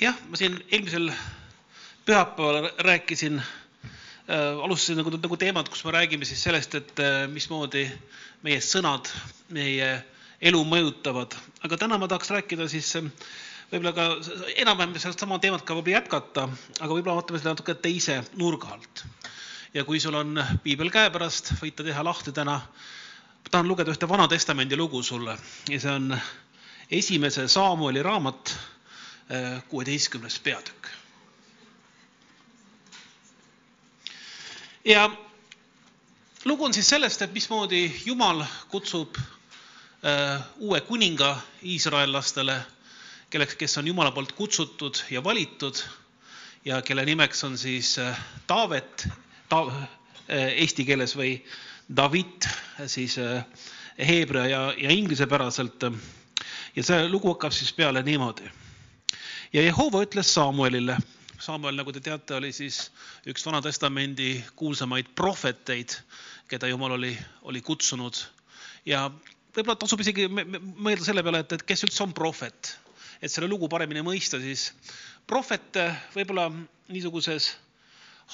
jah, ma siin eelmisel pühapäeval rääkisin äh,, alustasin nagu, nagu teemat, kus me räägime siis sellest, et äh, mismoodi meie sõnad meie elu mõjutavad, aga täna ma tahaks rääkida siis äh, võib-olla ka enam-vähem seda sama teemat ka võib-olla jätkata, aga võib-olla vaatame seda natuke teise nurga alt. ja kui sul on piibel käepärast, võite teha lahti täna. ma tahan lugeda ühte Vana Testamendi lugu sulle ja see on esimese Saamueli raamat, kuueteistkümnes peatükk. ja lugu on siis sellest, et mismoodi Jumal kutsub uue kuninga iisraellastele kelleks, kes on Jumala poolt kutsutud ja valitud ja kelle nimeks on siis Taavet ta,, eesti keeles või David siis heebrea ja, ja inglisepäraselt. ja see lugu hakkab siis peale niimoodi. Ja Jehova ütles Samuelile, Samuel, nagu te teate, oli siis üks Vana-testamendi kuulsamaid prohveteid, keda Jumal oli, oli kutsunud. Ja võib-olla tasub isegi mõelda selle peale, et, et kes üldse on prohvet. Et selle lugu paremini mõista, siis prohvet võib-olla niisuguses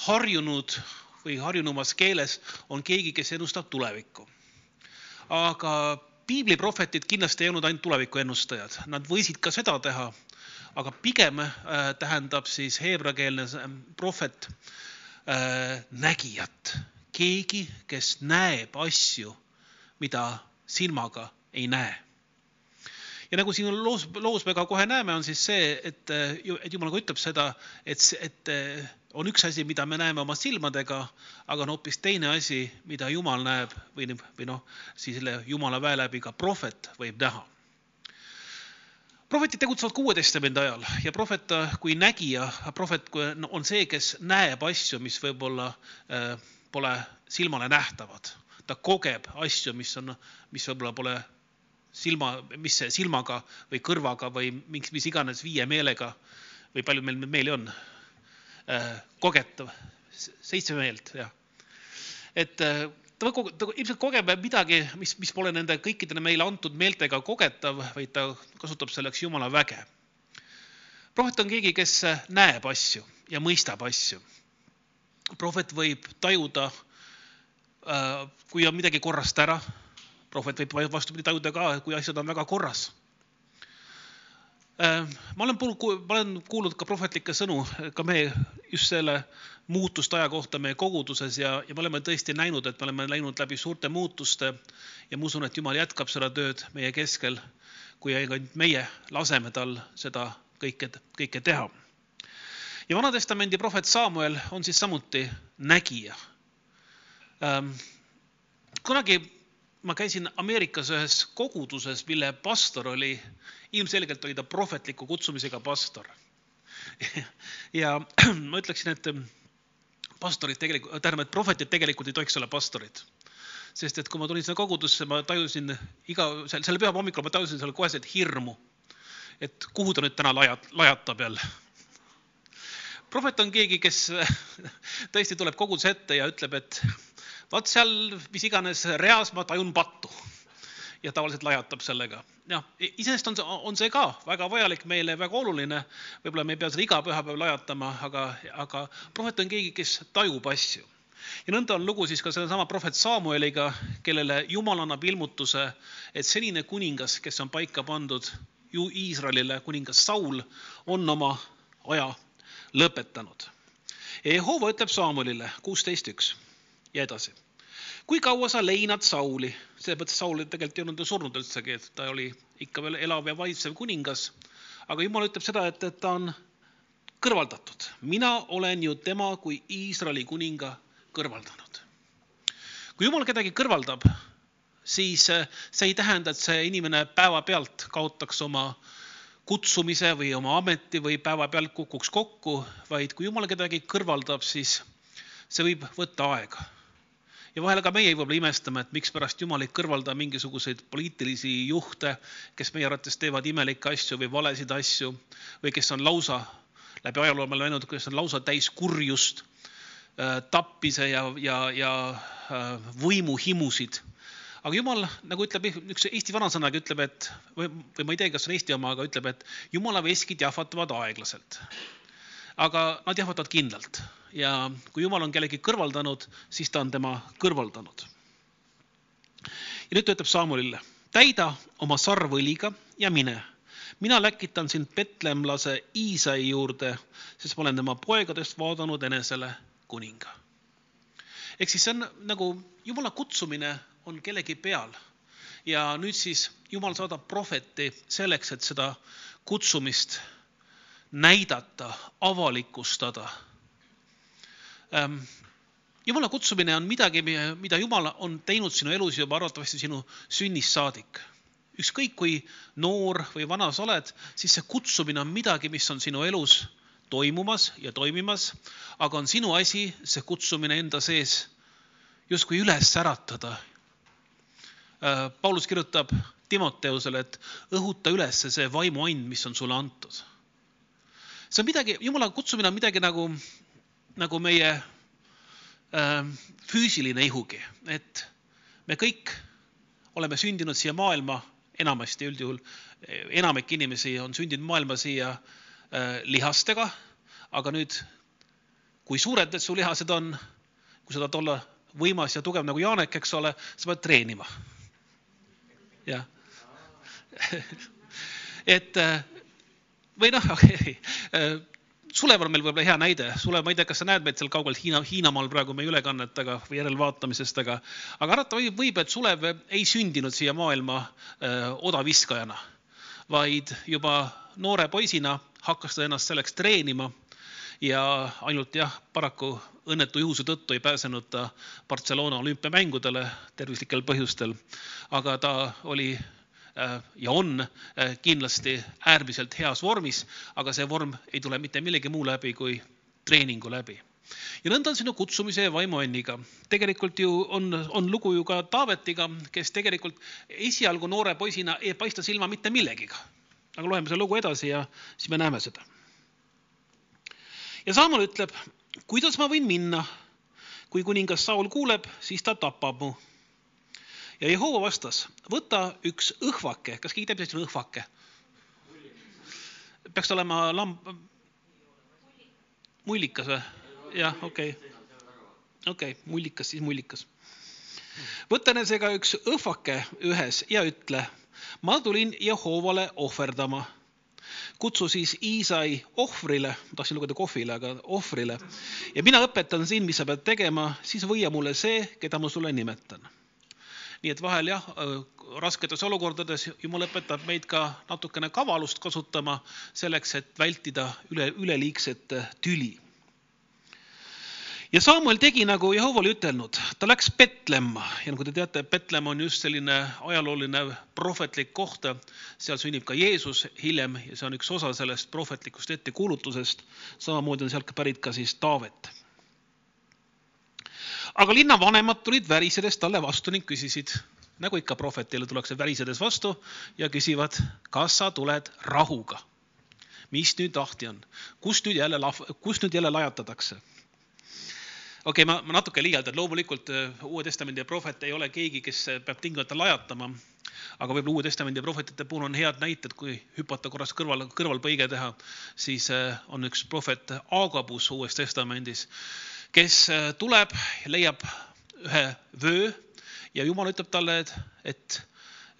harjunud või harjunumas keeles on keegi, kes ennustab tulevikku. aga piibliprohvetid kindlasti ei olnud ainult tuleviku ennustajad, nad võisid ka seda teha, aga pigem äh, tähendab siis heebreakeelne prohvet äh, nägijat, keegi, kes näeb asju, mida silmaga ei näe ja nagu siin loos, loos me ka kohe näeme, on siis see, et, et Jumal ka ütleb seda, et, et on üks asi, mida me näeme oma silmadega, aga on hoopis teine asi, mida Jumal näeb või, või noh, siis selle Jumala väe läbi ka prohvet võib näha. Prohvetid tegutsevad kuue testamendi ajal ja prohvet kui nägija, prohvet on see, kes näeb asju, mis võib-olla äh, pole silmale nähtavad. ta kogeb asju, mis on, mis võib-olla pole silma, mis silmaga või kõrvaga või miks, mis iganes viie meelega või palju meil meeli on äh,, kogetav, seitse meelt, jah. et äh, ta, ta ilmselt kogeb midagi, mis, mis pole nende kõikidele meile antud meeltega kogetav, vaid ta kasutab selleks Jumala väge. prohvet on keegi, kes näeb asju ja mõistab asju. prohvet võib tajuda, äh, kui on midagi korrast ära prohvet võib vastupidi tajuda ka, kui asjad on väga korras. Äh, ma olen, ma olen kuulnud ka prohvetlikke sõnu, ka me just selle muutuste aja kohta meie koguduses ja, ja me oleme tõesti näinud, et me oleme läinud läbi suurte muutuste ja ma usun, et Jumal jätkab seda tööd meie keskel, kui ainult meie laseme tal seda kõike, kõike teha. ja Vana-testamendi prohvet Samuel on siis samuti nägija. Ähm, kunagi ma käisin Ameerikas ühes koguduses, mille pastor oli, ilmselgelt oli ta prohvetliku kutsumisega pastor. ja ma ütleksin, et pastorid tegelikult, tähendab, et prohvetid tegelikult ei tohiks olla pastorid. sest et kui ma tulin sinna kogudusse, ma tajusin iga, selle pühapäeva hommikul ma tajusin seal koheselt hirmu. et kuhu ta nüüd täna lajat-, lajatab jälle. prohvet on keegi, kes tõesti tuleb koguduse ette ja ütleb, et vot seal, mis iganes reas ma tajun pattu ja tavaliselt lajatab sellega. jah, iseenesest on see, on see ka väga vajalik meile, väga oluline. võib-olla me ei pea seda iga pühapäev lajatama, aga, aga prohvet on keegi, kes tajub asju. ja nõnda on lugu siis ka sellesama prohvet Samueliga, kellele Jumal annab ilmutuse, et senine kuningas, kes on paika pandud ju Iisraelile, kuningas Saul, on oma aja lõpetanud. ja Jehova ütleb Samuelile kuusteist üks ja edasi kui kaua sa leinad Sauli, selles mõttes Saul tegelikult ei olnud ju surnud üldsegi, et ta oli ikka veel elav ja valitsev kuningas. aga jumal ütleb seda, et, et ta on kõrvaldatud. mina olen ju tema kui Iisraeli kuninga kõrvaldanud. kui jumal kedagi kõrvaldab, siis see ei tähenda, et see inimene päevapealt kaotaks oma kutsumise või oma ameti või päevapealt kukuks kokku, vaid kui jumal kedagi kõrvaldab, siis see võib võtta aega ja vahel ka meie võib-olla imestame, et mikspärast Jumal ei kõrvalda mingisuguseid poliitilisi juhte, kes meie arvates teevad imelikke asju või valesid asju või kes on lausa, läbi ajaloo me oleme näinud, kes on lausa täis kurjust, äh, tappise ja, ja, ja äh, võimuhimusid. aga Jumal nagu ütleb, üks Eesti vanasõnagi ütleb, et või, või ma ei tea, kas on Eesti oma, aga ütleb, et Jumala veskid jahvatavad aeglaselt. aga nad jahvatavad kindlalt ja kui Jumal on kellegi kõrvaldanud, siis ta on tema kõrvaldanud. ja nüüd ta ütleb Saamulile, täida oma sarv õliga ja mine mina läkitan sind Petlemlase Iisai juurde, sest ma olen tema poegadest vaadanud enesele kuninga. ehk siis see on nagu jumala kutsumine on kellegi peal ja nüüd siis jumal saadab prohveti selleks, et seda kutsumist näidata, avalikustada. Ehm, jumala kutsumine on midagi, mida Jumal on teinud sinu elus juba arvatavasti sinu sünnist saadik ükskõik kui noor või vana sa oled, siis see kutsumine on midagi, mis on sinu elus toimumas ja toimimas, aga on sinu asi see kutsumine enda sees justkui üles äratada. Äh, Paulus kirjutab Timoteusele, et õhuta üles see vaimuand, mis on sulle antud. see on midagi, jumala kutsumine on midagi nagu, nagu meie äh, füüsiline ihugi, et me kõik oleme sündinud siia maailma enamasti üldjuhul, enamik inimesi on sündinud maailma siia äh, lihastega, aga nüüd, kui suured su lihased on, kui sa tahad olla võimas ja tugev nagu Janek, eks ole, sa pead treenima. jah. et äh, või noh, okei okay. Äh, Sulev on meil võib-olla hea näide. Sulev, ma ei tea, kas sa näed meid seal kaugel Hiina, Hiinamaal praegu meie ülekannetega või järelvaatamisest, aga, aga arvata võib, et Sulev ei sündinud siia maailma öö, odaviskajana, vaid juba noore poisina hakkas ta ennast selleks treenima ja ainult jah, paraku õnnetu juhuse tõttu ei pääsenud ta Barcelona olümpiamängudele tervislikel põhjustel. aga ta oli Äh, ja on äh, kindlasti äärmiselt heas vormis, aga see vorm ei tule mitte millegi muu läbi kui treeningu läbi. ja nõnda on sinu kutsumise ja vaimuanniga. tegelikult ju on, on lugu ju ka Taavetiga, kes tegelikult esialgu noore poisina ei paista silma mitte millegiga. aga loeme selle lugu edasi ja siis me näeme seda. ja Saamal ütleb, kuidas ma võin minna, kui kuningas Saul kuuleb, siis ta tapab mu ja Jehova vastas, võta üks õhvake, kas keegi teab, mis asi on õhvake? peaks olema lamb, mullikas või? jah, okei okay., okei okay,, mullikas siis mullikas. võta enesega üks õhvake ühes ja ütle, ma tulin Jehovale ohverdama. kutsu siis Iisai ohvrile, ma tahtsin lugeda kohvile, aga ohvrile ja mina õpetan sind, mis sa pead tegema, siis võia mulle see, keda ma sulle nimetan nii et vahel jah, äh, rasketes olukordades Jumal õpetab meid ka natukene kavalust kasutama selleks, et vältida üle, üleliigset äh, tüli. ja Samuel tegi nagu Jehova oli ütelnud, ta läks Petlemma ja nagu te teate, Petlemm on just selline ajalooline prohvetlik koht, seal sünnib ka Jeesus hiljem ja see on üks osa sellest prohvetlikust ettekuulutusest. samamoodi on sealt pärit ka siis Taavet aga linnavanemad tulid värisedes talle vastu ning küsisid, nagu ikka prohvetile tullakse värisedes vastu ja küsivad, kas sa tuled rahuga? mis nüüd lahti on, kust nüüd jälle, kust nüüd jälle lajatatakse? okei okay,, ma, ma natuke liialdan, loomulikult äh, Uue Testamendi prohvet ei ole keegi, kes äh, peab tingimata lajatama, aga võib-olla Uue Testamendi prohvetite puhul on head näited, kui hüpata korraks kõrval, kõrvalpõige teha, siis äh, on üks prohvet Aagabus Uues Testamendis kes äh, tuleb, leiab ühe vöö ja Jumal ütleb talle, et, et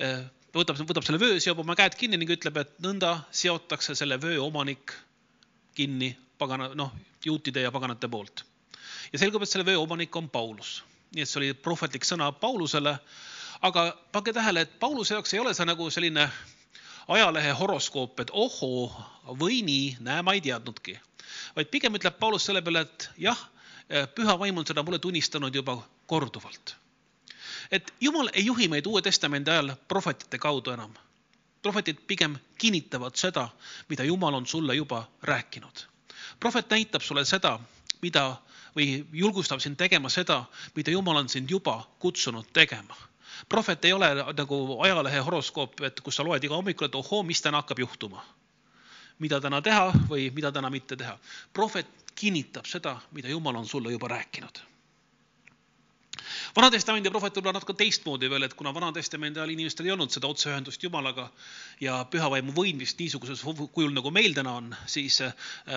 äh, võtab, võtab selle vöö, seob oma käed kinni ning ütleb, et nõnda seotakse selle vöö omanik kinni pagana, noh, juutide ja paganate poolt. ja selgub, et selle vöö omanik on Paulus. nii et see oli prohvetlik sõna Paulusele. aga pange tähele, et Pauluse jaoks ei ole see nagu selline ajalehe horoskoop, et ohoo, või nii, näe, ma ei teadnudki. vaid pigem ütleb Paulus selle peale, et jah püha vaim on seda mulle tunnistanud juba korduvalt. et Jumal ei juhi meid Uue Testamendi ajal prohvetite kaudu enam. prohvetid pigem kinnitavad seda, mida Jumal on sulle juba rääkinud. prohvet näitab sulle seda, mida või julgustab sind tegema seda, mida Jumal on sind juba kutsunud tegema. prohvet ei ole nagu ajalehe horoskoop, et kus sa loed iga hommikul, et ohoo, mis täna hakkab juhtuma. Mida täna teha või mida täna mitte teha. prohvet kinnitab seda, mida Jumal on sulle juba rääkinud. Vana-testamendi prohvet võib-olla natuke teistmoodi veel, et kuna Vana-testamendi ajal inimestel ei olnud seda otseühendust Jumalaga ja pühavaimu võimmist niisuguses kujul, nagu meil täna on, siis äh,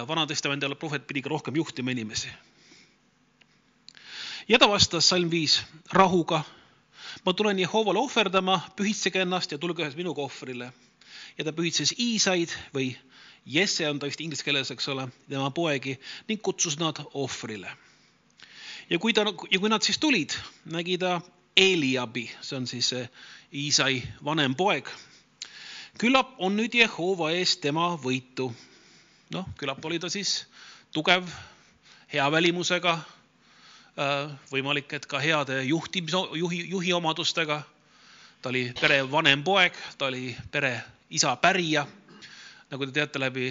Vana-testamendi ajal prohvet pidi ka rohkem juhtima inimesi. ja ta vastas, salm viis, rahuga. ma tulen Jehovale ohverdama, pühitsege ennast ja tulge ühes minuga ohvrile. ja ta pühitses Iisaid või Jesse on ta vist inglise keeles, eks ole, tema poegi ning kutsus nad ohvrile ja kui ta, ja kui nad siis tulid, nägi ta Eliabi, see on siis Iisai vanem poeg. küllap on nüüd Jehova ees tema võitu. noh, küllap oli ta siis tugev, hea välimusega, äh, võimalik, et ka heade juhtimise, juhi, juhi omadustega. ta oli pere vanem poeg, ta oli pere isa pärija, nagu te teate läbi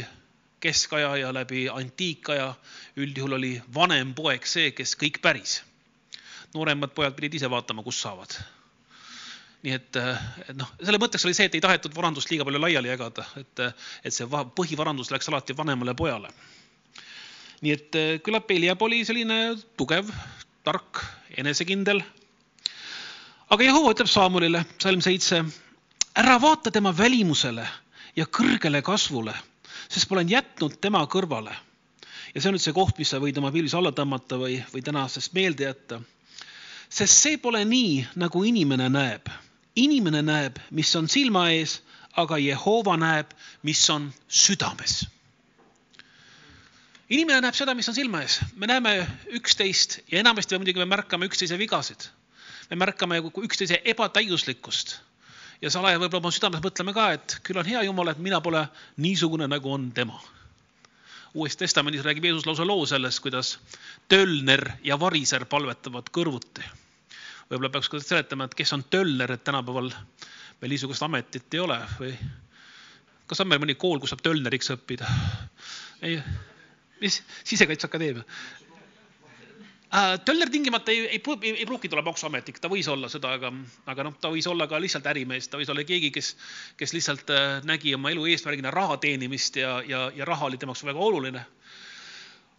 keskaja ja läbi antiikaja üldjuhul oli vanem poeg see, kes kõik päris. nooremad pojad pidid ise vaatama, kus saavad. nii et, et noh, selle mõtteks oli see, et ei tahetud varandust liiga palju laiali jagada, et, et see põhivarandus läks alati vanemale pojale. nii et küllap Eliab oli selline tugev, tark, enesekindel. aga Jehova ütleb Saamulile, salm seitse, ära vaata tema välimusele ja kõrgele kasvule sest ma olen jätnud tema kõrvale. ja see on nüüd see koht, mis sa võid oma pilvis alla tõmmata või, või tänasest meelde jätta. sest see pole nii, nagu inimene näeb. inimene näeb, mis on silma ees, aga Jehova näeb, mis on südames inimene näeb seda, mis on silma ees, me näeme üksteist ja enamasti muidugi me märkame üksteise vigasid. me märkame üksteise ebatäiuslikkust ja salaja võib-olla oma südames mõtleme ka, et küll on hea Jumal, et mina pole niisugune, nagu on tema. uues testamendis räägib Jeesus lausa loo sellest, kuidas tölner ja variser palvetavad kõrvuti. võib-olla peaks ka seletama, et kes on tölner, et tänapäeval meil niisugust ametit ei ole või kas on meil mõni kool, kus saab tölneriks õppida? ei, mis, Sisekaitseakadeemia? Äh, Töller tingimata ei, ei, ei, ei pruugi olla maksuametnik, ta võis olla seda, aga, aga noh, ta võis olla ka lihtsalt ärimees, ta võis olla keegi, kes, kes lihtsalt äh, nägi oma elu eesmärgina raha teenimist ja, ja, ja raha oli temaks väga oluline.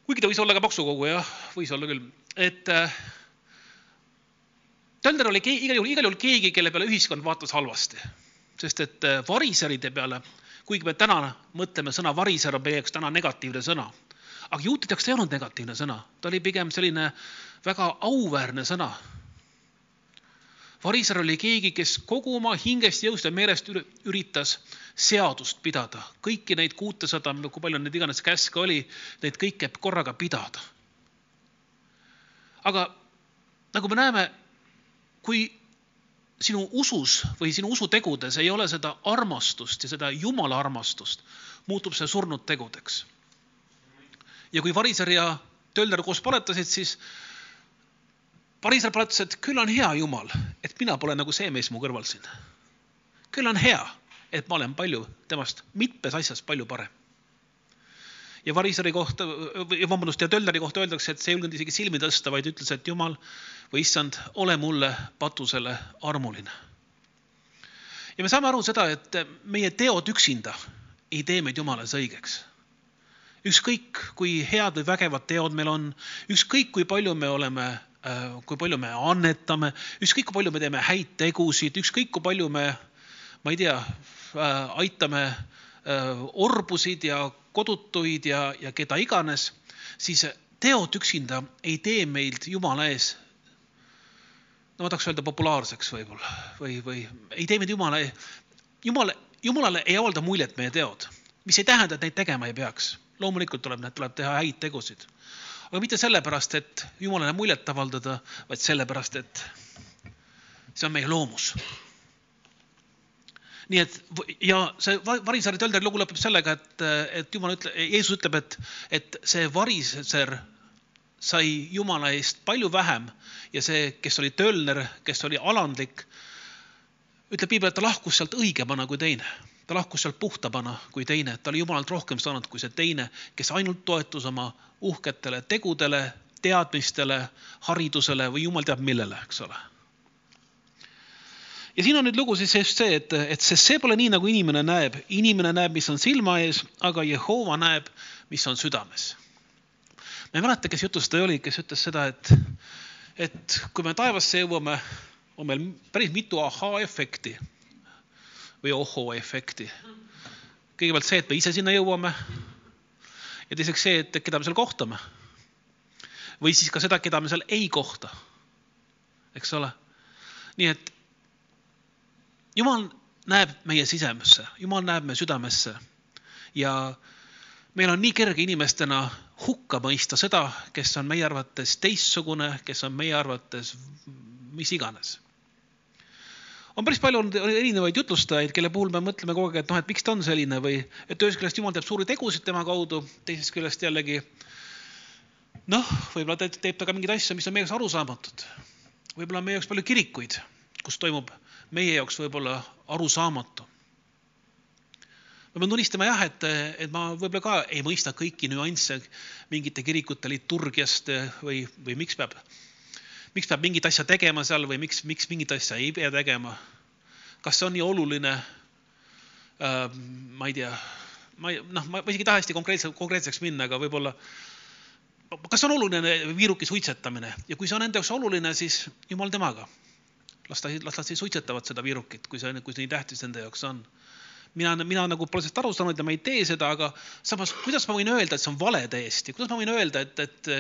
kuigi ta võis olla ka maksukoguja, võis olla küll, et äh, Töller oli keegi, igal juhul, igal juhul keegi, kelle peale ühiskond vaatas halvasti, sest et äh, variseride peale, kuigi me täna mõtleme sõna variser on meie jaoks täna negatiivne sõna aga juutide jaoks ta ei olnud negatiivne sõna, ta oli pigem selline väga auväärne sõna. variser oli keegi, kes kogu oma hingest, jõust ja meelest üritas seadust pidada, kõiki neid kuutesada, kui palju neid iganes käske oli, neid kõike korraga pidada. aga nagu me näeme, kui sinu usus või sinu usutegudes ei ole seda armastust ja seda Jumala armastust, muutub see surnud tegudeks ja kui variser ja tölner koos paletasid, siis variser paletas, et küll on hea Jumal, et mina pole nagu see mees mu kõrval siin. küll on hea, et ma olen palju temast mitmes asjas palju parem. ja variseri kohta, vabandust, ja tölneri kohta öeldakse, et see ei julgenud isegi silmi tõsta, vaid ütles, et Jumal või issand, ole mulle patusele armuline. ja me saame aru seda, et meie teod üksinda ei tee meid Jumalas õigeks ükskõik kui head või vägevad teod meil on, ükskõik kui palju me oleme, äh, kui palju me annetame, ükskõik kui palju me teeme häid tegusid, ükskõik kui palju me, ma ei tea, äh, aitame äh, orbusid ja kodutuid ja, ja keda iganes, siis teod üksinda ei tee meilt Jumala ees. No ma tahaks öelda populaarseks võib-olla või, või ei tee meid Jumala, Jumal, Jumalale ei avalda muljet meie teod, mis ei tähenda, et neid tegema ei peaks loomulikult tuleb, tuleb teha häid tegusid. aga mitte sellepärast, et Jumalale muljet avaldada, vaid sellepärast, et see on meie loomus. nii et ja see variser Tölder lugu lõpeb sellega, et, et Jumal ütleb, Jeesus ütleb, et, et see variser sai Jumala eest palju vähem ja see, kes oli tölner, kes oli alandlik, ütleb piibel, et ta lahkus sealt õigemana kui teine ta lahkus sealt puhtamana kui teine, ta oli jumalalt rohkem saanud kui see teine, kes ainult toetus oma uhketele tegudele, teadmistele, haridusele või jumal teab millele, eks ole. ja siin on nüüd lugu siis just see, et, et sest see pole nii, nagu inimene näeb, inimene näeb, mis on silma ees, aga Jehova näeb, mis on südames. ma ei mäleta, kes jutus ta oli, kes ütles seda, et et kui me taevasse jõuame, on meil päris mitu ahaa-efekti või ohoo-efekti. kõigepealt see, et me ise sinna jõuame. ja teiseks see, et keda me seal kohtame. või siis ka seda, keda me seal ei kohta. eks ole. nii et Jumal näeb meie sisemisse, Jumal näeb meie südamesse ja meil on nii kerge inimestena hukka mõista seda, kes on meie arvates teistsugune, kes on meie arvates mis iganes. On päris palju olnud erinevaid jutlustajaid, kelle puhul me mõtleme kogu aeg, et noh, et miks ta on selline või et ühest küljest Jumal teeb suuri tegusid tema kaudu, teisest küljest jällegi noh, võib-olla ta teeb ta ka mingeid asju, mis on meie jaoks arusaamatud. võib-olla on meie jaoks palju kirikuid, kus toimub meie jaoks võib-olla arusaamatu ma pean tunnistama jah, et, et ma võib-olla ka ei mõista kõiki nüansse mingite kirikute liturgiast või, või miks peab, miks peab mingit asja tegema seal või miks, miks mingit asja ei pea tegema. kas see on nii oluline äh,? ma ei tea, ma ei, noh, ma isegi ei taha hästi konkreetse, konkreetseks minna, aga võib-olla kas on oluline viiruki suitsetamine ja kui see on enda jaoks oluline, siis jumal temaga. las ta, las nad siis suitsetavad seda viirukit, kui see, kui see nii tähtis nende jaoks on mina, mina nagu pole sellest aru saanud ja ma ei tee seda, aga samas, kuidas ma võin öelda, et see on vale täiesti, kuidas ma võin öelda, et, et,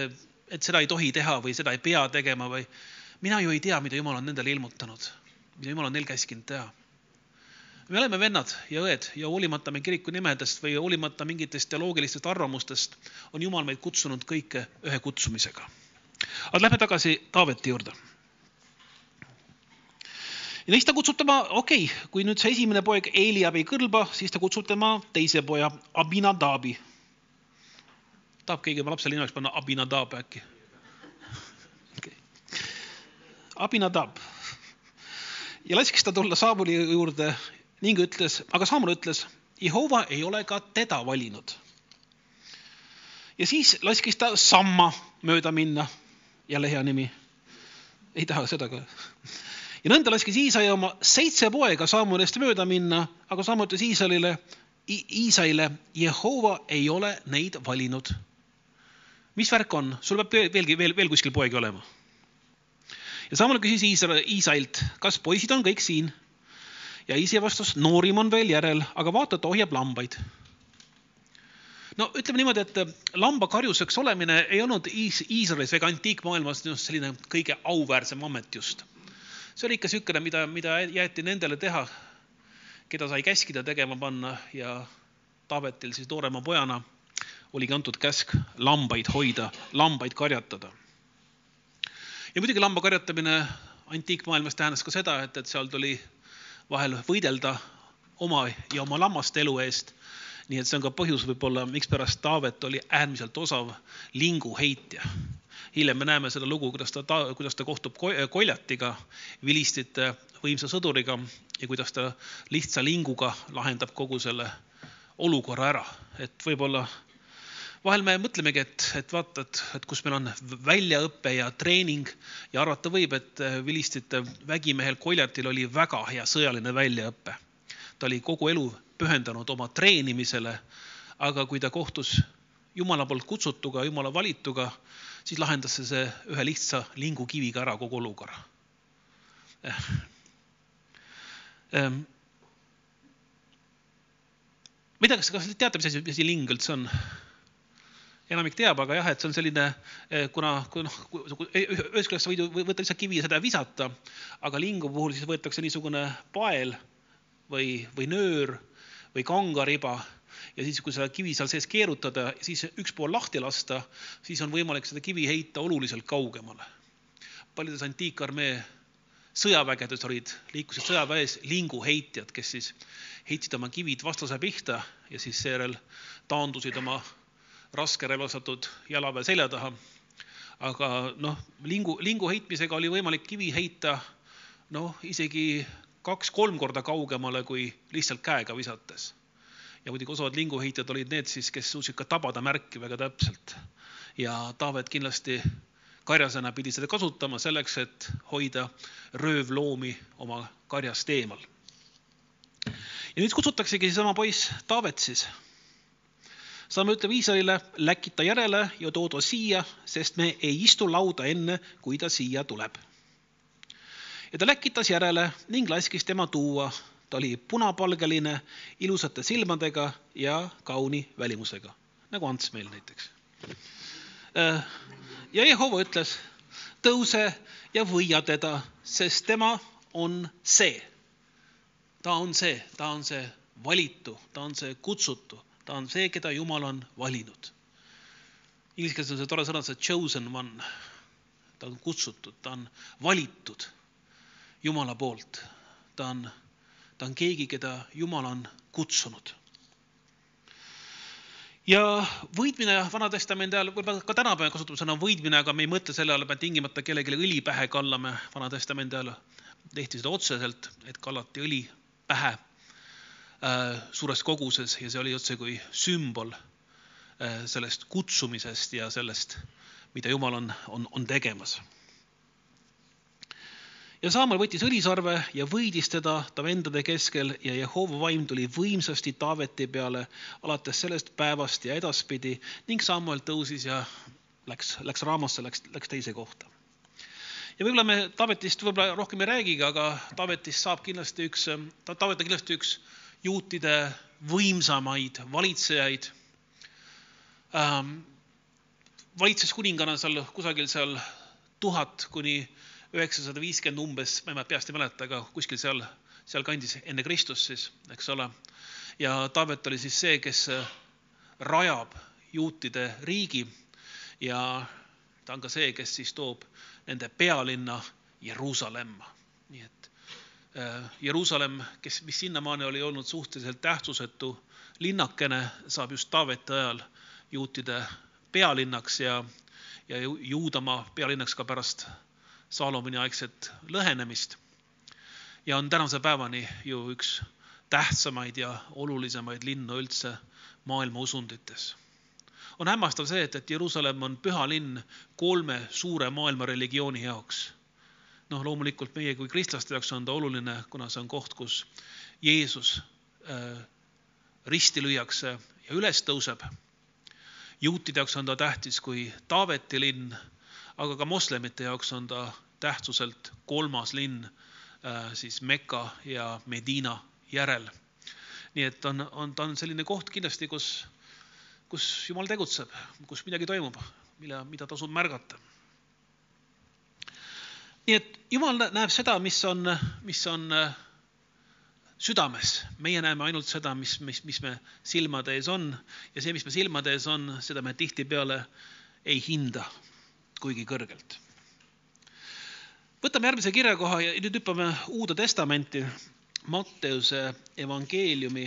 et seda ei tohi teha või seda ei pea tegema või mina ju ei tea, mida Jumal on nendele ilmutanud, mida Jumal on neil käskinud teha. me oleme vennad ja õed ja hoolimata meie kiriku nimedest või hoolimata mingitest teoloogilistest arvamustest, on Jumal meid kutsunud kõike ühe kutsumisega. aga lähme tagasi Taaveti juurde ja neist ta kutsub tema, okei okay,, kui nüüd see esimene poeg Eliab ei kõlba, siis ta kutsub tema teise poja Abinadabi. Tahab keegi oma lapsele nimeks panna Abinadab äkki okay.? Abinadab. ja laskis ta tulla Saamuli juurde ning ütles, aga Saamul ütles, Jehova ei ole ka teda valinud. ja siis laskis ta Samma mööda minna, jälle hea nimi. ei taha seda ka ja nõnda laskis Iisai oma seitse poega Samuelist mööda minna, aga Samuel ütles Iisalile, Iisaile, Jehova ei ole neid valinud. Mis värk on, sul peab veelgi veel, veel kuskil poegi olema. ja Samuel küsis Iisa, Iisailt, kas poisid on kõik siin? ja Iisi vastas, noorim on veel järel, aga vaata, ta ohjab lambaid no ütleme niimoodi, et lambakarjuseks olemine ei olnud Iisraelis ega antiikmaailmas selline kõige auväärsem amet just see oli ikka niisugune, mida, mida jäeti nendele teha, keda sai käskida tegema panna ja Taavetil siis noorema pojana oligi antud käsk lambaid hoida, lambaid karjatada. ja muidugi lamba karjatamine antiikmaailmas tähendas ka seda, et, et seal tuli vahel võidelda oma ja oma lammaste elu eest. nii et see on ka põhjus võib-olla, mikspärast Taavet oli äärmiselt osav linguheitja hiljem me näeme seda lugu, kuidas ta, ta, kuidas ta kohtub Koljatiga, vilistite võimsa sõduriga ja kuidas ta lihtsa linguga lahendab kogu selle olukorra ära, et võib-olla vahel me mõtlemegi, et, et vaata, et, et kus meil on väljaõpe ja treening ja arvata võib, et vilistite vägimehel Koljatil oli väga hea sõjaline väljaõpe. ta oli kogu elu pühendanud oma treenimisele, aga kui ta kohtus Jumala poolt kutsutuga, Jumala valituga, siis lahendas see, see ühe lihtsa lingukiviga ära kogu olukorra eh.. Eh. ma ei tea, kas, kas te teate, mis asi, mis asi ling üldse on? Enamik teab, aga jah, et see on selline, eh, kuna, kui noh, ühest küljest sa võid ju võtta lihtsalt kivi ja seda visata, aga lingu puhul siis võetakse niisugune pael või, või nöör või kangariba ja siis, kui seda kivi seal sees keerutada, siis üks pool lahti lasta, siis on võimalik seda kivi heita oluliselt kaugemale. paljudes antiikarmee sõjavägedes olid, liikusid sõjaväes linguheitjad, kes siis heitsid oma kivid vastase pihta ja siis seejärel taandusid oma raskerelvastatud jalaväe selja taha. aga noh, lingu, lingu heitmisega oli võimalik kivi heita noh, isegi kaks-kolm korda kaugemale kui lihtsalt käega visates ja muidugi osavad linguheitjad olid need siis, kes suutsid ka tabada märki väga täpselt. ja Taavet kindlasti karjasena pidi seda kasutama selleks, et hoida röövloomi oma karjast eemal. ja nüüd kutsutaksegi seesama poiss Taavet siis. Saame ütleb Iisraelile, läkita järele ja too ta siia, sest me ei istu lauda enne, kui ta siia tuleb. ja ta läkitas järele ning laskis tema tuua. ta oli punapalgeline, ilusate silmadega ja kauni välimusega, nagu Ants meil näiteks. Äh, ja Jehova ütles, tõuse ja võia teda, sest tema on see. ta on see, ta on see valitu, ta on see kutsutu ta on see, keda Jumal on valinud. Inglise keeles on see tore sõna, see chosen one. ta on kutsutud, ta on valitud Jumala poolt. ta on, ta on keegi, keda Jumal on kutsunud. ja võidmine Vana-testamendi ajal, võib-olla ka tänapäeval kasutame sõna võidmine, aga me ei mõtle selle all, et me tingimata kellelegi õli pähe kallame Vana-testamendi ajal. tehti seda otseselt, et kallati õli pähe Äh, suures koguses ja see oli otsekui sümbol äh, sellest kutsumisest ja sellest, mida Jumal on, on, on tegemas. ja Saamal võttis õlisarve ja võidis teda ta vendade keskel ja Jehova vaim tuli võimsasti Taaveti peale alates sellest päevast ja edaspidi ning Samuel tõusis ja läks, läks Raamasse, läks, läks teise kohta ja võib-olla me Taavetist võib-olla rohkem ei räägigi, aga Taavetist saab kindlasti üks, Taavet on kindlasti üks juutide võimsamaid valitsejaid ähm,. valitses kuningana seal kusagil seal tuhat kuni üheksasada viiskümmend umbes, ma peast ei mäleta, aga kuskil seal, sealkandis enne Kristust siis, eks ole. ja Taavet oli siis see, kes rajab juutide riigi ja ta on ka see, kes siis toob nende pealinna Jeruusalemma. nii et Äh, Jeruusalemm, kes, mis sinnamaani oli olnud suhteliselt tähtsusetu linnakene, saab just Taaveti ajal juutide pealinnaks ja, ja Juudamaa pealinnaks ka pärast Saalomoni aegset lõhenemist. ja on tänase päevani ju üks tähtsamaid ja olulisemaid linnu üldse maailma usundites. on hämmastav see, et, et Jeruusalemm on püha linn kolme suure maailma religiooni jaoks noh, loomulikult meie kui kristlaste jaoks on ta oluline, kuna see on koht, kus Jeesus äh, risti lüüakse ja üles tõuseb. juutide jaoks on ta tähtis kui Taaveti linn, aga ka moslemite jaoks on ta tähtsuselt kolmas linn äh, siis Mekka ja Medina järel. nii et on, on, ta on selline koht kindlasti, kus, kus Jumal tegutseb, kus midagi toimub, mille, mida tasub märgata nii et Jumal näeb seda, mis on, mis on äh, südames, meie näeme ainult seda, mis, mis, mis me silmade ees on ja see, mis me silmade ees on, seda me tihtipeale ei hinda kuigi kõrgelt. võtame järgmise kirjakoha ja nüüd hüppame Uude Testamenti. Matteuse evangeeliumi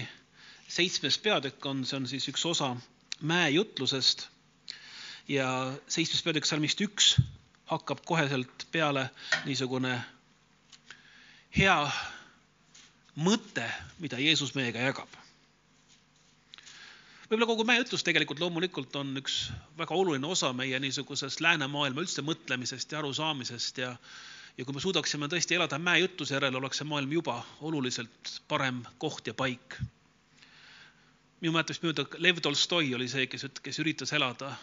seitsmes peatükk on, see on siis üks osa mäejutlusest ja seitsmes peatükk salmist üks hakkab koheselt peale niisugune hea mõte, mida Jeesus meiega jagab. võib-olla kogu meie ütlus tegelikult loomulikult on üks väga oluline osa meie niisugusest läänemaailma üldse mõtlemisest ja arusaamisest ja ja kui me suudaksime tõesti elada mäejutluse järel, oleks see maailm juba oluliselt parem koht ja paik. minu mäletamist mööda Lev Tolstoi oli see, kes, kes üritas elada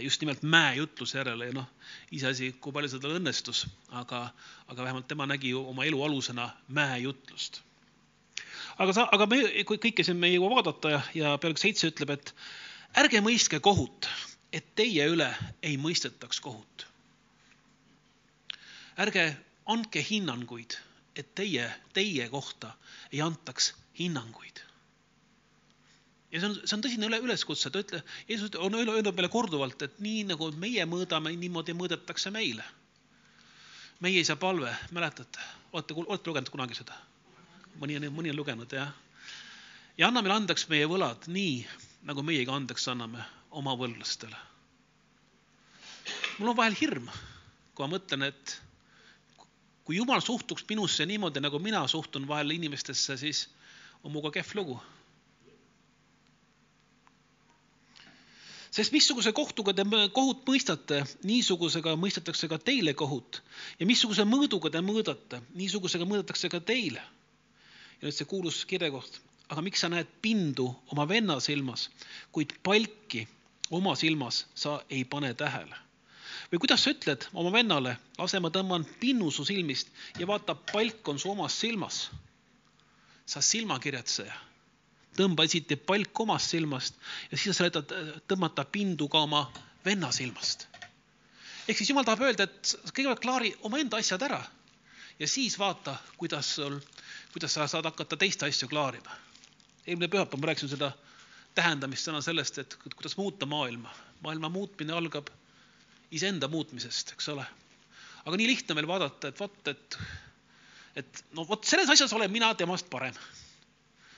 just nimelt mäejutluse järele ja noh, iseasi, kui palju see tal õnnestus, aga, aga vähemalt tema nägi oma elu alusena mäejutlust. aga sa, aga me, kõike siin me ei jõua vaadata ja, ja peaaegu seitse ütleb, et ärge mõistke kohut, et teie üle ei mõistetaks kohut. ärge andke hinnanguid, et teie, teie kohta ei antaks hinnanguid ja see on, see on tõsine üle, üleskutse, ta ütle, Jeesus on öelnud meile korduvalt, et nii nagu meie mõõdame, niimoodi mõõdetakse meile. meie isa palve, mäletate, olete, olete lugenud kunagi seda? mõni on, mõni on lugenud, jah. ja anna meile andeks meie võlad nii, nagu meie ka andeks anname oma võlglastele. mul on vahel hirm, kui ma mõtlen, et kui Jumal suhtuks minusse niimoodi, nagu mina suhtun vahel inimestesse, siis on minuga kehv lugu sest missuguse kohtuga te kohut mõistate, niisugusega mõistetakse ka teile kohut ja missuguse mõõduga te mõõdate, niisugusega mõõdetakse ka teile. ja nüüd see kuulus kirjakoht, aga miks sa näed pindu oma venna silmas, kuid palki oma silmas sa ei pane tähele? või kuidas sa ütled oma vennale, lase ma tõmban pinnu su silmist ja vaata, palk on su omas silmas. sa silmakirjatseja, tõmba esiti palk omast silmast ja siis sa saad tõmmata pindu ka oma venna silmast. ehk siis jumal tahab öelda, et kõigepealt klaari omaenda asjad ära ja siis vaata, kuidas sul, kuidas sa saad hakata teiste asju klaarima. eelmine pühapäev ma rääkisin seda tähendamist sõna sellest, et kuidas muuta maailma. maailma muutmine algab iseenda muutmisest, eks ole. aga nii lihtne meil vaadata, et vot, et, et no vot selles asjas olen mina temast parem.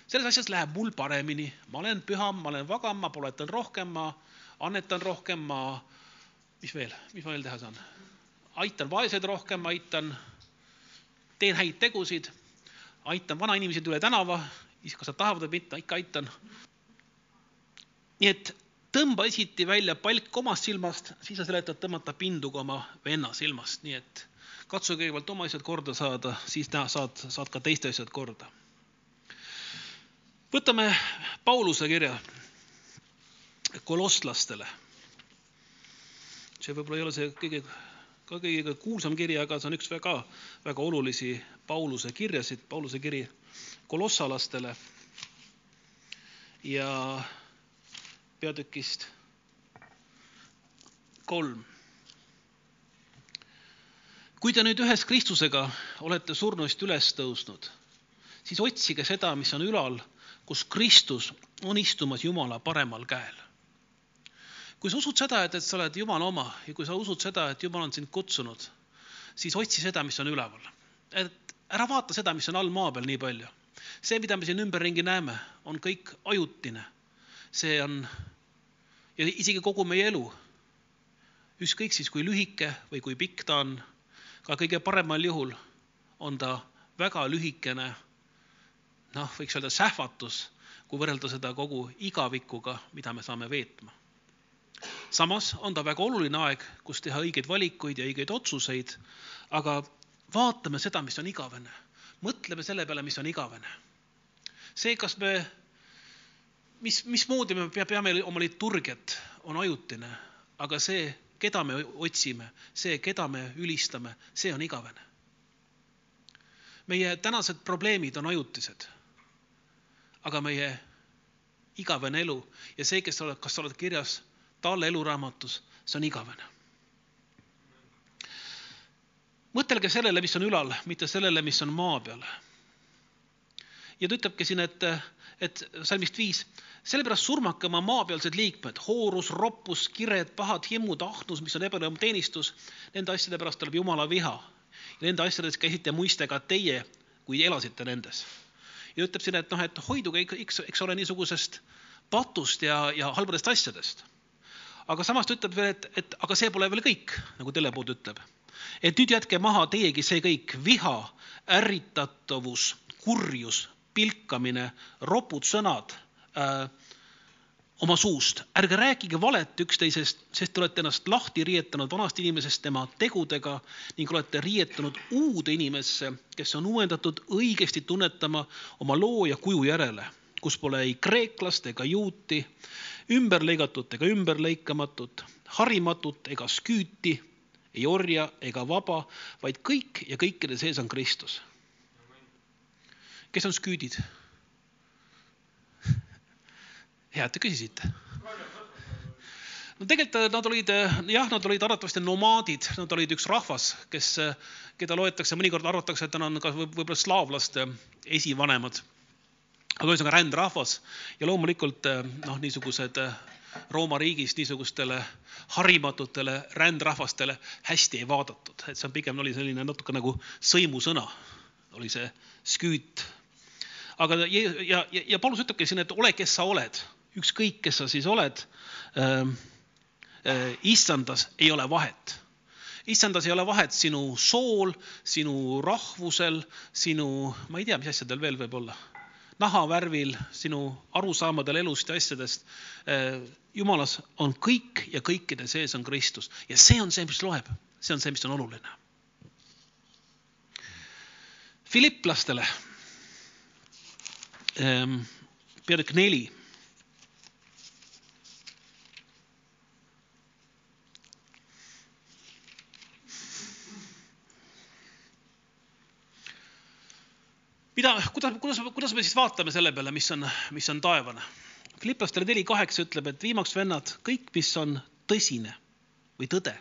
Selles asjas läheb mul paremini, ma olen püham, ma olen vagam, ma poletan rohkem, ma annetan rohkem, ma, mis veel, mis ma veel teha saan? aitan vaeseid rohkem, aitan, teen häid tegusid, aitan vanainimesi üle tänava, kas nad tahavad või mitte, ikka aitan nii et tõmba esiti välja palk omast silmast, siis sa seletad tõmmata pindu ka oma venna silmast, nii et katsu kõigepealt oma asjad korda saada, siis näha, saad, saad ka teiste asjad korda. Võtame Pauluse kirja kolosslastele. see võib-olla ei ole see kõige, ka kõige kuulsam kiri, aga see on üks väga, väga olulisi Pauluse kirjasid, Pauluse kiri kolossalastele. ja peatükist kolm. kui te nüüd ühes Kristusega olete surnuist üles tõusnud, siis otsige seda, mis on ülal, kus Kristus on istumas Jumala paremal käel. kui sa usud seda, et, et sa oled Jumala oma ja kui sa usud seda, et Jumal on sind kutsunud, siis otsi seda, mis on üleval. et ära vaata seda, mis on all maa peal nii palju. see, mida me siin ümberringi näeme, on kõik ajutine. see on ja isegi kogu meie elu. ükskõik siis, kui lühike või kui pikk ta on, ka kõige paremal juhul on ta väga lühikene, noh, võiks öelda sähvatus, kui võrrelda seda kogu igavikuga, mida me saame veetma. samas on ta väga oluline aeg, kus teha õigeid valikuid ja õigeid otsuseid, aga vaatame seda, mis on igavene. mõtleme selle peale, mis on igavene. see, kas me mis, mismoodi me peame oma liturgiat, on ajutine, aga see, keda me otsime, see, keda me ülistame, see on igavene. meie tänased probleemid on ajutised. Aga meie igavene elu ja see, kes sa oled, kas sa oled kirjas talle eluraamatus, see on igavene. mõtelge sellele, mis on ülal, mitte sellele, mis on maa peal. ja ta ütlebki siin, et, et salmist viis sellepärast surmake oma maapealsed liikmed, hoorus, roppus, kired, pahad himmud, ahnus, mis on ebalõmm teenistus, nende asjade pärast tuleb Jumala viha. nende asjades käisite muistega teie, kui elasite nendes. Ja ütleb siin, et noh, et hoiduge eks, eks ole niisugusest patust ja, ja halbadest asjadest. aga samas ta ütleb veel, et, et aga see pole veel kõik, nagu telepood ütleb. et nüüd jätke maha teiegi see kõik, viha, ärritatavus, kurjus, pilkamine, ropud sõnad äh, oma suust, ärge rääkige valet üksteisest, sest te olete ennast lahti riietanud vanast inimesest tema tegudega ning olete riietunud uude inimesse, kes on uuendatud õigesti tunnetama oma loo ja kuju järele, kus pole ei kreeklast ega juuti, ümberlõigatut ega ümberlõikamatut, harimatut ega sküüti, ei orja ega vaba, vaid kõik ja kõikide sees on Kristus. kes on sküüdid? Hea, et te küsisite. no tegelikult nad olid jah, nad olid arvatavasti nomaadid, nad olid üks rahvas, kes, keda loetakse, mõnikord arvatakse, et nad on ka võib-olla slaavlaste esivanemad. aga ühesõnaga rändrahvas ja loomulikult noh, niisugused Rooma riigis niisugustele harimatutele rändrahvastele hästi ei vaadatud, et see on pigem oli selline natuke nagu sõimusõna, oli see sküüt. aga ja, ja, ja Paulus ütlebki siin, et ole, kes sa oled ükskõik, kes sa siis oled äh,, äh, issandas ei ole vahet. issandas ei ole vahet sinu sool, sinu rahvusel, sinu, ma ei tea, mis asjadel veel võib olla, nahavärvil, sinu arusaamadel elust ja asjadest äh,. jumalas on kõik ja kõikide sees on Kristus ja see on see, mis loeb, see on see, mis on oluline. Filipplastele ähm, peatükk neli. Mida, kuidas, kuidas, kuidas me siis vaatame selle peale, mis on, mis on taevane? Filiplastele neli kaheksa ütleb, et viimaks vennad, kõik, mis on tõsine või tõde.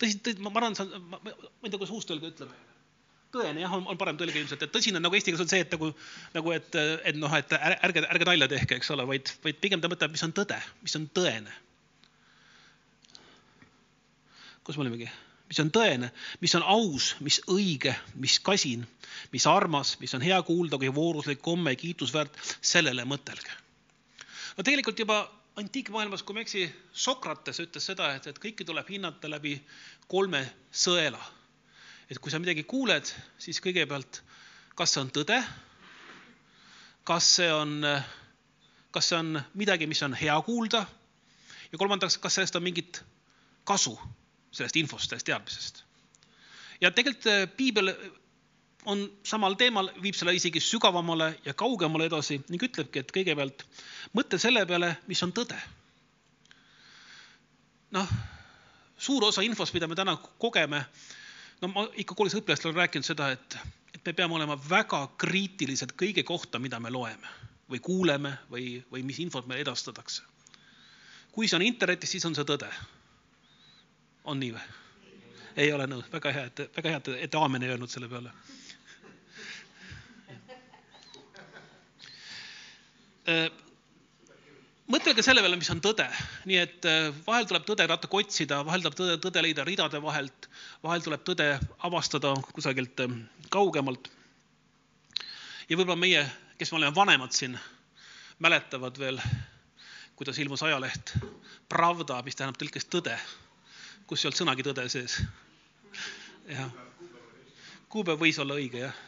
tõsi, tõsi, ma arvan, ma, ma ei tea, kuidas uus tõlge ütleb. tõene jah, on, on parem tõlge ilmselt, et tõsine nagu eesti keeles on see, et nagu, nagu et, et noh, et ärge, ärge nalja tehke, eks ole, vaid, vaid pigem ta mõtleb, mis on tõde, mis on tõene. kus me olimegi? Mis on tõene, mis on aus, mis õige, mis kasin, mis armas, mis on hea kuulda, kui vooruslik, komme, kiitusväärt, sellele mõtelge. no tegelikult juba antiikmaailmas, kui ma ei eksi, Sokrates ütles seda, et, et kõike tuleb hinnata läbi kolme sõela. et kui sa midagi kuuled, siis kõigepealt, kas see on tõde, kas see on, kas see on midagi, mis on hea kuulda ja kolmandaks, kas sellest on mingit kasu, sellest infost, sellest teadmisest. ja tegelikult äh, piibel on samal teemal, viib selle isegi sügavamale ja kaugemale edasi ning ütlebki, et kõigepealt mõtle selle peale, mis on tõde. noh, suur osa infost, mida me täna kogeme, no ma ikka koolis õpilastele olen rääkinud seda, et, et me peame olema väga kriitilised kõige kohta, mida me loeme või kuuleme või, või mis infot meile edastatakse. kui see on internetis, siis on see tõde. On nii või? ei ole nõus, väga hea, et väga hea, et, et aamen ei öelnud selle peale Äh, mõtelge selle peale, mis on tõde, nii et äh, vahel tuleb tõde natuke otsida, vahel tuleb tõde, tõde leida ridade vahelt, vahel tuleb tõde avastada kusagilt ähm, kaugemalt. ja võib-olla meie, kes me oleme vanemad siin, mäletavad veel, kuidas ilmus ajaleht Pravda, mis tähendab tõlkes tõde, kus ei olnud sõnagi tõde sees. jah, kuupäev võis olla õige jah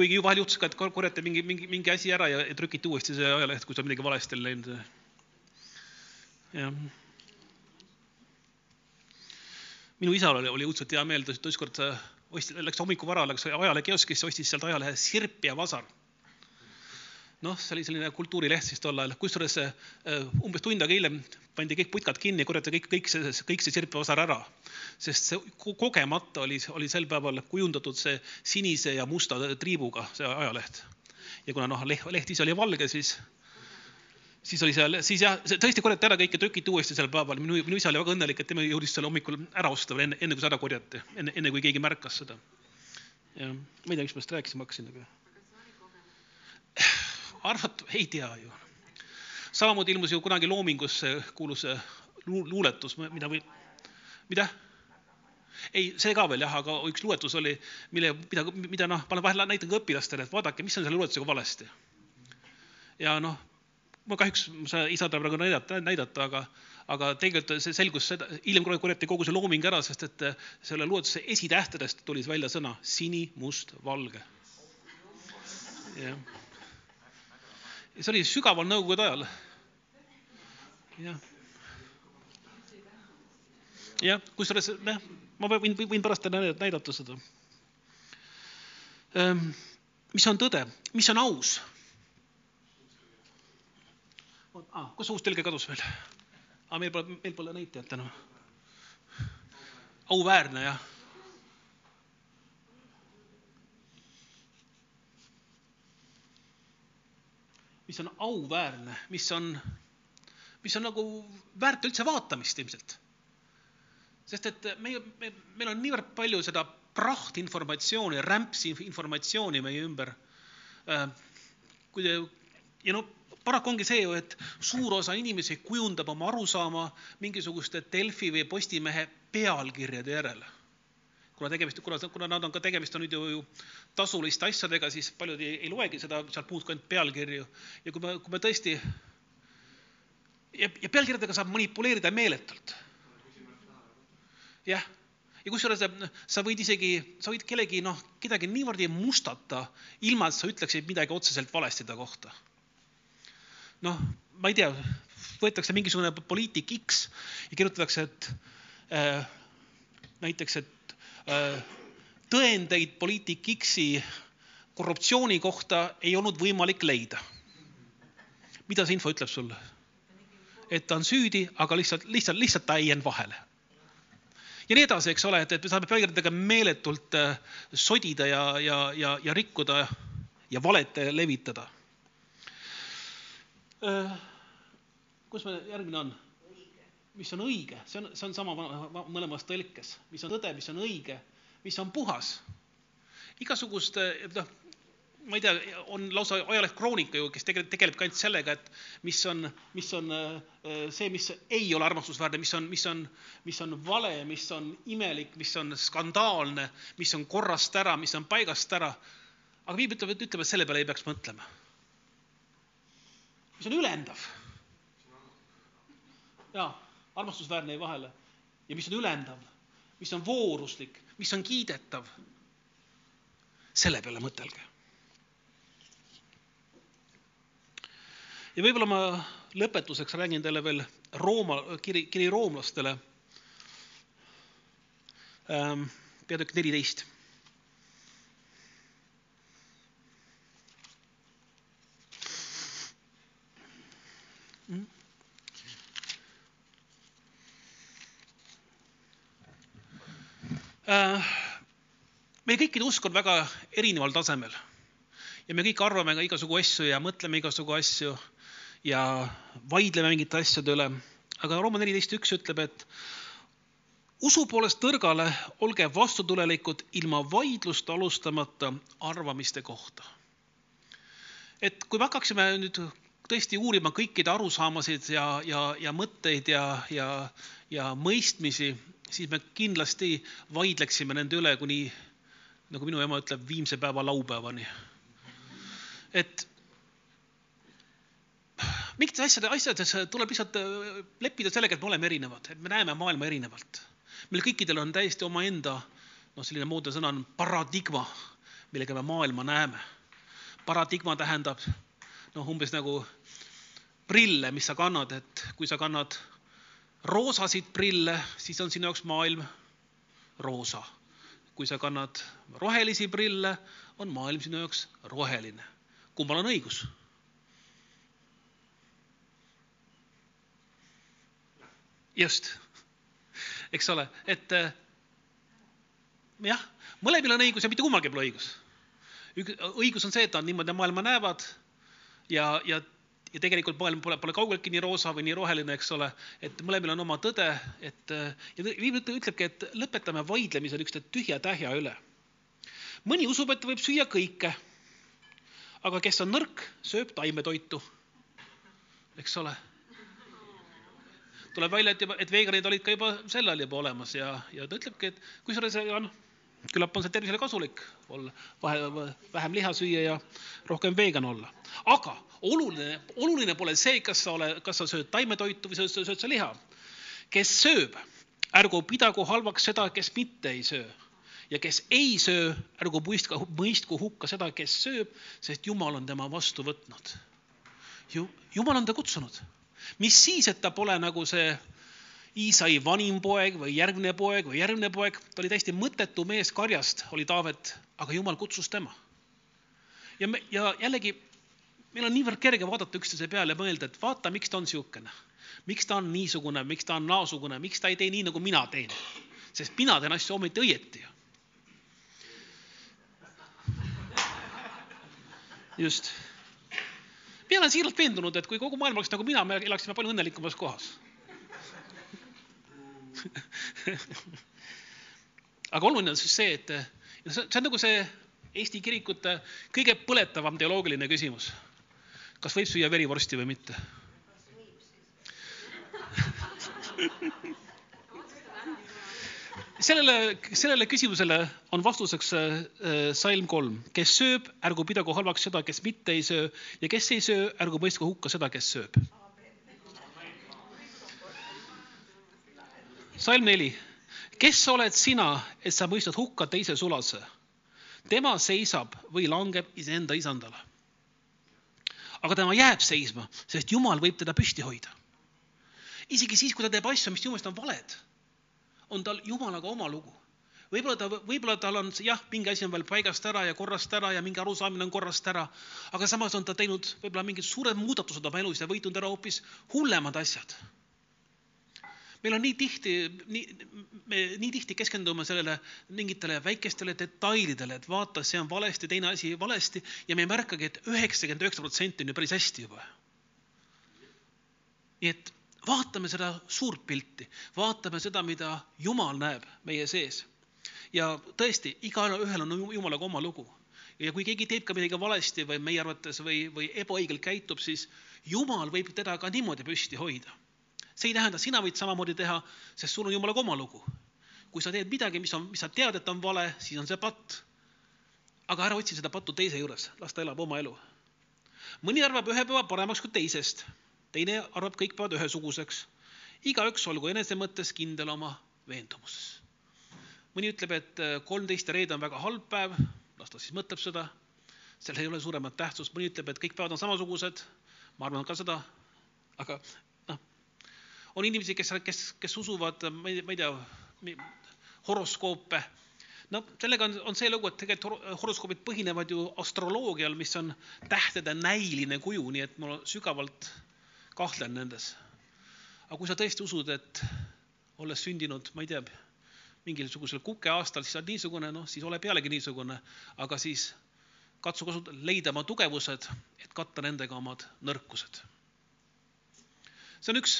kuigi vahel juhtus ka, et korjati mingi, mingi, mingi asi ära ja trükiti uuesti see ajaleht, kui seal midagi valesti oli läinud. jah. minu isal oli, oli õudselt hea meel, ta ükskord ostis, läks hommikul vara, läks ajalehekioskisse, ostis sealt ajalehe Sirp ja vasar noh, see oli selline kultuurileht siis tol ajal, kusjuures äh, umbes tund aega hiljem pandi kõik putkad kinni ja korjati kõik, kõik see, kõik see sirpvasar ära. sest see kogemata oli, oli sel päeval kujundatud see sinise ja musta triibuga, see ajaleht. ja kuna noh, leht ise oli valge, siis, siis oli seal, siis jah, tõesti korjati ära kõik ja trükiti uuesti sel päeval. minu, minu isa oli väga õnnelik, et tema jõudis selle hommikul ära osta veel enne, enne kui see ära korjati, enne, enne kui keegi märkas seda. jah, ma ei tea, miks ma sellest rääkima hakkasin, aga arvata, ei tea ju. samamoodi ilmus ju kunagi Loomingus kuulus luuletus, mida või, mida? ei, see ka veel jah, aga üks luuletus oli, mille, mida, mida noh, ma vahel näitan ka õpilastele, et vaadake, mis on selle luuletusega valesti. ja noh, ma kahjuks, sa ei saa teda praegu näidata, näidata, aga, aga tegelikult see selgus seda, hiljem korjati kogu see looming ära, sest et selle luuletuse esitähtedest tuli välja sõna sini, must, valge. jah ja see oli sügaval nõukogude ajal. jah. jah, kusjuures jah, ma võin, võin pärast teile näidata seda. Ehm, mis on tõde, mis on aus? Ah, kus uus tõlge kadus veel? Ah, meil pole, meil pole näitajat enam. auväärne jah mis on auväärne, mis on, mis on nagu väärt üldse vaatamist ilmselt. sest et meie, me, meil on niivõrd palju seda prahtinformatsiooni, rämpsi informatsiooni meie ümber. Äh, kui te, ja no paraku ongi see ju, et suur osa inimesi kujundab oma arusaama mingisuguste Delfi või Postimehe pealkirjade järele kuna tegemist, kuna, kuna nad on ka tegemist on nüüd ju, ju tasuliste asjadega, siis paljud ei, ei loegi seda sealt muud kui ainult pealkirju. ja kui me, kui me tõesti ja, ja pealkirjadega saab manipuleerida meeletult. jah, ja kusjuures sa võid isegi, sa võid kellegi noh, kedagi niimoodi mustata, ilma et sa ütleksid midagi otseselt valesti ta kohta. noh, ma ei tea, võetakse mingisugune poliitik X ja kirjutatakse, et äh, näiteks, et tõendeid poliitik X-i korruptsiooni kohta ei olnud võimalik leida. mida see info ütleb sulle? et ta on süüdi, aga lihtsalt, lihtsalt, lihtsalt ta ei jäänud vahele. ja nii edasi, eks ole, et, et me saame pealkirjadega meeletult äh, sodida ja, ja, ja, ja rikkuda ja valet levitada. Äh, kus me, järgmine on? Mis on õige, see on, see on sama mõlemas tõlkes, mis on tõde, mis on õige, mis on puhas. igasugust, noh, ma ei tea, on lausa ajaleht Kroonika ju, kes tegeleb, tegeleb ka ainult sellega, et mis on, mis on äh, see, mis ei ole armastusväärne, mis on, mis on, mis on vale, mis on imelik, mis on skandaalne, mis on korrast ära, mis on paigast ära. aga viib ütleb, et ütleb, et selle peale ei peaks mõtlema. mis on ülendav. jaa, armastusväärne jäi vahele. ja mis on ülendav, mis on vooruslik, mis on kiidetav. selle peale mõtelge ja võib-olla ma lõpetuseks räägin teile veel Rooma, kiri, kiri roomlastele ähm,, peatükk neliteist. Äh, meie kõikide usk on väga erineval tasemel ja me kõik arvame ka igasugu asju ja mõtleme igasugu asju ja vaidleme mingite asjade üle. aga Rooma neliteist üks ütleb, et usu poolest tõrgale olge vastutulelikud ilma vaidlust alustamata arvamiste kohta. et kui me hakkaksime nüüd tõesti uurima kõikide arusaamasid ja, ja, ja mõtteid ja, ja, ja mõistmisi, siis me kindlasti vaidleksime nende üle kuni, nagu minu ema ütleb, viimse päeva laupäevani. et mingites asjade, asjades tuleb lihtsalt äh, leppida sellega, et me oleme erinevad, et me näeme maailma erinevalt. meil kõikidel on täiesti omaenda, noh, selline moodne sõna on paradigma, millega me maailma näeme. paradigma tähendab noh, umbes nagu prille, mis sa kannad, et kui sa kannad roosasid prille, siis on sinu jaoks maailm roosa. Kui sa kannad rohelisi prille, on maailm sinu jaoks roheline. kummal on õigus? just, eks ole, et äh, jah, mõlemil on õigus ja mitte kummalgi pole õigus. õigus on see, et nad niimoodi maailma näevad ja, ja, ja tegelikult maailm pole, pole kaugeltki nii roosa või nii roheline, eks ole, et mõlemil on oma tõde, et ja viimane ütlebki, et lõpetame vaidlemise niisuguste tühja-tähja üle. mõni usub, et võib süüa kõike. aga kes on nõrk, sööb taimetoitu. eks ole tuleb välja, et juba, et veganid olid ka juba sel ajal juba olemas ja, ja ta ütlebki, et kusjuures noh, küllap on see tervisele kasulik olla, vahe, vähem liha süüa ja rohkem vegan olla. aga oluline, oluline pole see, kas sa oled, kas sa sööd taimetoitu või sa sööd sa liha. kes sööb, ärgu pidagu halvaks seda, kes mitte ei söö ja kes ei söö, ärgu mõistku, mõistku hukka seda, kes sööb, sest Jumal on tema vastu võtnud. ju Jumal on ta kutsunud mis siis, et ta pole nagu see Iisai vanim poeg või järgmine poeg või järgmine poeg, ta oli täiesti mõttetu mees karjast, oli Taavet, aga jumal kutsus tema. ja me, ja jällegi, meil on niivõrd kerge vaadata üksteise peale ja mõelda, et vaata, miks ta on niisugune. miks ta on niisugune, miks ta on naasugune, miks ta ei tee nii, nagu mina teen. sest mina teen asju ometi õieti ju. just mina olen siiralt veendunud, et kui kogu maailm oleks nagu mina, me elaksime palju õnnelikumas kohas aga oluline on siis see, et see on nagu see Eesti kirikute kõige põletavam teoloogiline küsimus. kas võib süüa verivorsti või mitte? sellele, sellele küsimusele on vastuseks äh, salm kolm, kes sööb, ärgu pidagu halvaks seda, kes mitte ei söö ja kes ei söö, ärgu mõistku hukka seda, kes sööb. Salm neli, kes oled sina, et sa mõistad hukka teise sulase? tema seisab või langeb iseenda isandale. aga tema jääb seisma, sest Jumal võib teda püsti hoida. isegi siis, kui ta teeb asju, mis Jumalast on valed on tal Jumalaga oma lugu. võib-olla ta, võib-olla tal on jah, mingi asi on veel paigast ära ja korrast ära ja mingi arusaamine on korrast ära, aga samas on ta teinud võib-olla mingid suured muudatused oma elus ja võitnud ära hoopis hullemad asjad. Meil on nii tihti, nii, me nii tihti keskendume sellele mingitele väikestele detailidele, et vaata, see on valesti, teine asi valesti ja me ei märkagi et, et üheksakümmend üheksa protsenti on ju päris hästi juba. nii et vaatame seda suurt pilti, vaatame seda, mida Jumal näeb meie sees. ja tõesti, igaühel on Jumalaga oma lugu. ja kui keegi teeb ka midagi valesti või meie arvates või, või ebaõigelt käitub, siis Jumal võib teda ka niimoodi püsti hoida. See ei tähenda, sina võid samamoodi teha, sest sul on Jumalaga oma lugu. kui sa teed midagi, mis on, mis sa tead, et on vale, siis on see patt. aga ära otsi seda pattu teise juures, las ta elab oma elu. mõni arvab ühe päeva paremaks kui teisest teine arvab, kõik peavad ühesuguseks. igaüks olgu enese mõttes kindel oma veendumuses. mõni ütleb, et äh, kolmteist ja reede on väga halb päev, las ta siis mõtleb seda, sellel ei ole suuremat tähtsust, mõni ütleb, et kõik päevad on samasugused, ma arvan ka seda, aga on inimesi, kes, kes, kes usuvad, ma ei, ma ei tea, horoskoope no sellega on, on see lugu, et tegelikult horoskoobid põhinevad ju astroloogial, mis on tähtede näiline kuju, nii et ma sügavalt kahtlen nendes. aga kui sa tõesti usud, et olles sündinud, ma ei tea, mingisugusel kukeaastal, siis sa oled niisugune, noh, siis ole pealegi niisugune, aga siis katsu kasutada, leida oma tugevused, et katta nendega omad nõrkused. see on üks,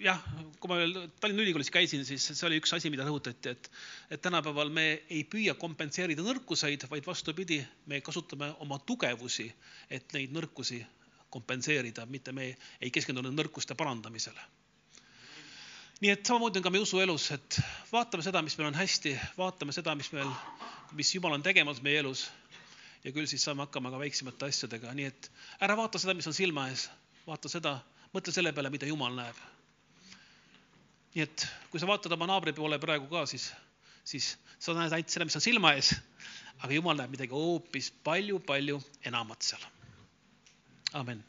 jah, kui ma veel Tallinna Ülikoolis käisin, siis see oli üks asi, mida rõhutati, et, et tänapäeval me ei püüa kompenseerida nõrkuseid, vaid vastupidi, me kasutame oma tugevusi, et neid nõrkusi kompenseerida, mitte me ei keskendunud nõrkuste parandamisele. nii et samamoodi on ka meie usuelus, et vaatame seda, mis meil on hästi, vaatame seda, mis meil, mis Jumal on tegemas meie elus ja küll siis saame hakkama ka väiksemate asjadega, nii et ära vaata seda, mis on silma ees, vaata seda, mõtle selle peale, mida Jumal näeb. Nii et kui sa vaatad oma naabri poole praegu ka, siis, siis sa näed ainult seda, mis on silma ees, aga Jumal näeb midagi hoopis palju-palju enamat seal Amen.